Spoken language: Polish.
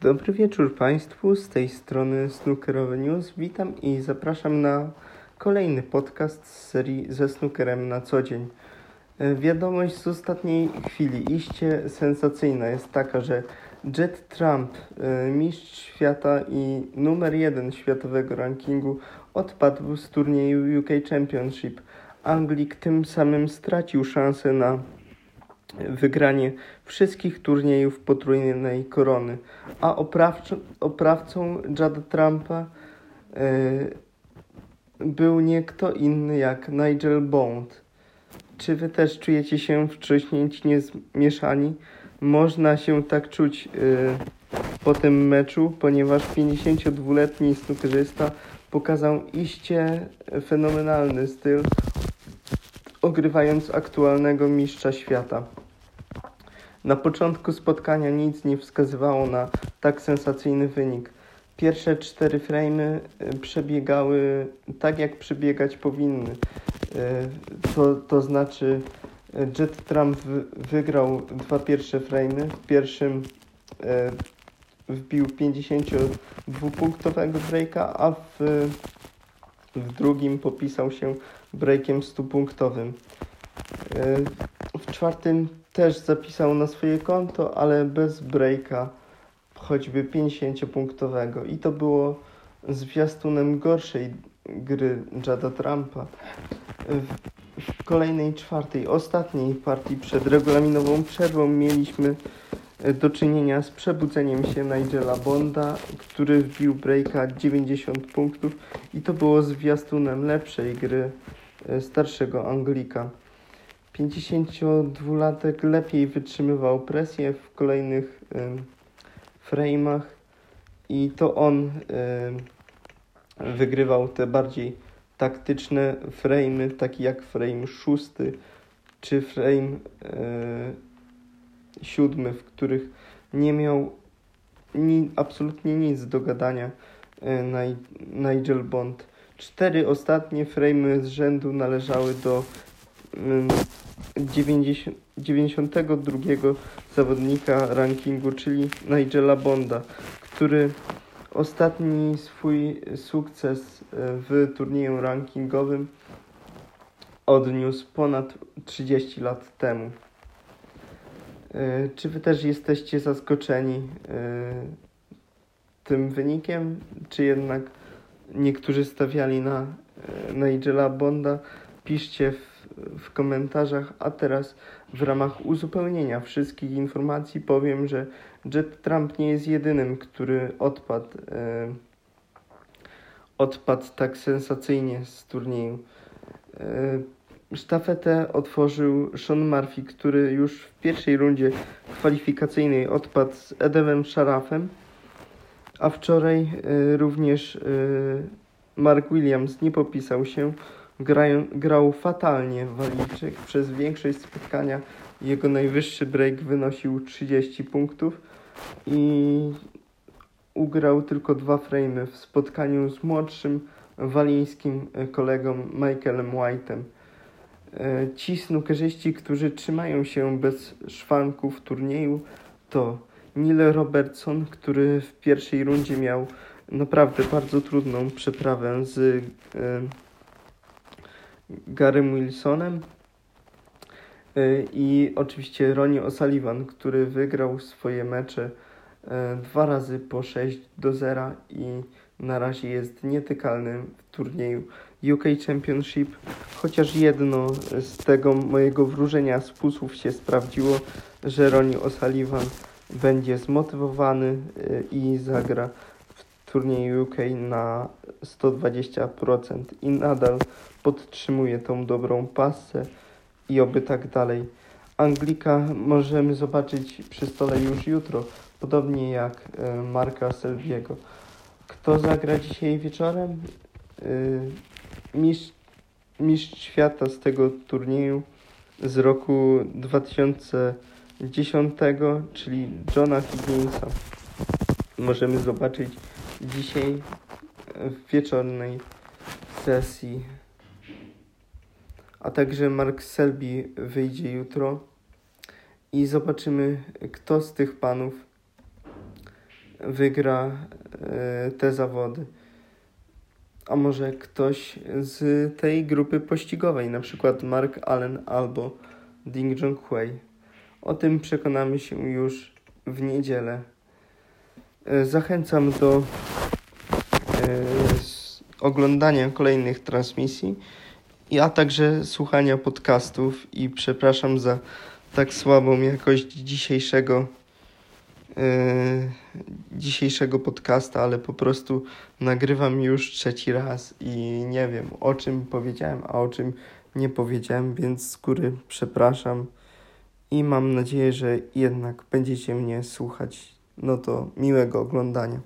Dobry wieczór Państwu, z tej strony Snookerowy News. Witam i zapraszam na kolejny podcast z serii ze snookerem na co dzień. Wiadomość z ostatniej chwili, iście sensacyjna jest taka, że Jet Trump, e, mistrz świata i numer jeden światowego rankingu, odpadł z turnieju UK Championship. Anglik tym samym stracił szansę na wygranie wszystkich turniejów potrójnej korony, a oprawczo, oprawcą Jada Trumpa yy, był nie kto inny jak Nigel Bond. Czy wy też czujecie się wcześniej zmieszani? Można się tak czuć yy, po tym meczu, ponieważ 52-letni snookerzysta pokazał iście fenomenalny styl, ogrywając aktualnego mistrza świata. Na początku spotkania nic nie wskazywało na tak sensacyjny wynik. Pierwsze cztery framy y, przebiegały tak, jak przebiegać powinny. Y, to, to znaczy y, Jet Trump wygrał dwa pierwsze framy. W pierwszym wbił 52-punktowego breaka, a w, w drugim popisał się breakiem 100-punktowym. W czwartym też zapisał na swoje konto, ale bez breaka, choćby 50-punktowego. I to było zwiastunem gorszej gry Jada Trumpa. W, kolejnej, czwartej, ostatniej partii przed regulaminową przerwą mieliśmy e, do czynienia z przebudzeniem się Nigela Bonda, który wbił breaka 90 punktów i to było zwiastunem lepszej gry e, starszego Anglika. 52-latek lepiej wytrzymywał presję w kolejnych frame'ach i to on wygrywał te bardziej taktyczne frame'y, takie jak frame szósty czy frame y, siódmy, w których nie miał ni, absolutnie nic do gadania y, Nigel Bond. Cztery ostatnie frame'y z rzędu należały do 90, 92 zawodnika rankingu, czyli Nigela Bonda, który ostatni swój sukces e, w turnieju rankingowym odniósł ponad 30 lat temu. E, czy wy też jesteście zaskoczeni e, tym wynikiem, czy jednak niektórzy stawiali na Nigela Bonda? Piszcie w w komentarzach, a teraz w ramach uzupełnienia wszystkich informacji powiem, że Jet Trump nie jest jedynym, który odpadł, e, odpadł tak sensacyjnie z turnieju. E, sztafetę otworzył Sean Murphy, który już w pierwszej rundzie kwalifikacyjnej odpadł z Edemem Sharafem, a wczoraj e, również e, Mark Williams nie popisał się Grał, grał fatalnie Walijczyk. Przez większość spotkania jego najwyższy break wynosił 30 punktów i ugrał tylko dwa frame w spotkaniu z młodszym walińskim kolegą Michaelem White'em. Ci snookerzyści, którzy trzymają się bez szwanku w turnieju to Neil Robertson, który w pierwszej rundzie miał naprawdę bardzo trudną przeprawę z e, Garym Wilsonem. Y, i oczywiście Ronnie O'Sullivan, który wygrał swoje mecze y, dwa razy po 6 do 0 i na razie jest nietykalny w turnieju UK Championship, chociaż jedno z tego mojego wróżenia z pusów się sprawdziło, że Ronnie O'Sullivan będzie zmotywowany y, i zagra w turnieju UK na 120% i nadal podtrzymuje tą dobrą pasę i oby tak dalej. Anglika możemy zobaczyć przy stole już jutro, podobnie jak e, Marka Selviego. Kto zagra dzisiaj wieczorem? E, mistrz, mistrz świata z tego turnieju z roku 2010, czyli Johna Higginsa. Możemy zobaczyć dzisiaj w wieczornej sesji a także Mark Selby wyjdzie jutro i zobaczymy, kto z tych panów wygra e, te zawody. A może ktoś z tej grupy pościgowej, na przykład Mark Allen albo Ding Junhui. O tym przekonamy się już w niedzielę. E, zachęcam do e, oglądania kolejnych transmisji, a także słuchania podcastów i przepraszam za tak słabą jakość dzisiejszego yy, dzisiejszego podcasta, ale po prostu nagrywam już trzeci raz i nie wiem o czym powiedziałem, a o czym nie powiedziałem, więc z góry przepraszam i mam nadzieję, że jednak będziecie mnie słuchać. No to miłego oglądania.